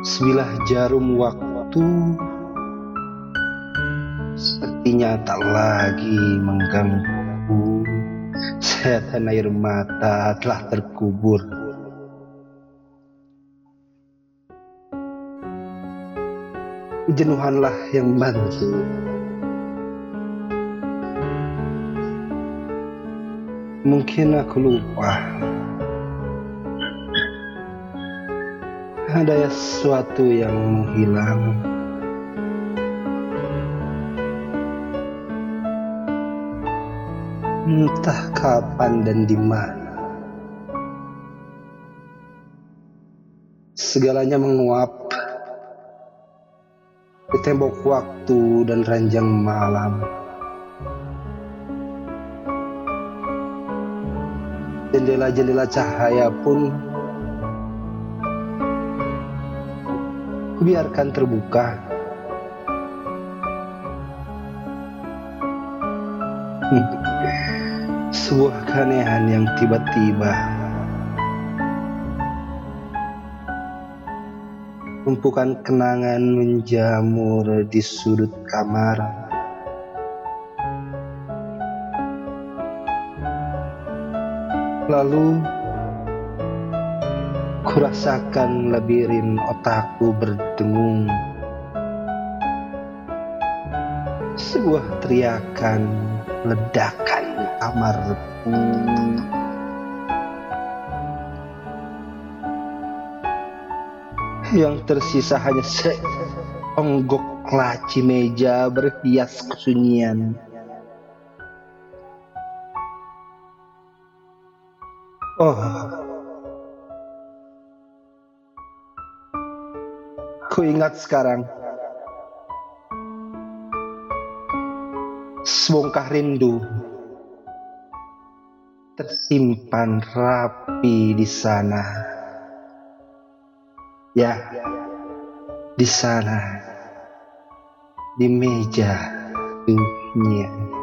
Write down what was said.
Sebilah jarum waktu sepertinya tak lagi mengganggu. Setan air mata telah terkubur. Kejenuhanlah yang bantu. Mungkin aku lupa. Ada sesuatu yang menghilang. Entah kapan dan di mana. Segalanya menguap di tembok waktu dan ranjang malam. Jendela-jendela cahaya pun kubiarkan terbuka. Sebuah keanehan yang tiba-tiba Tumpukan kenangan menjamur di sudut kamar Lalu kurasakan labirin otakku berdengung. Sebuah teriakan ledakan kamar Yang tersisa hanya seonggok laci meja berhias kesunyian. Oh, ku ingat sekarang sebongkah rindu tersimpan rapi di sana. Ya, di sana, di meja dunia.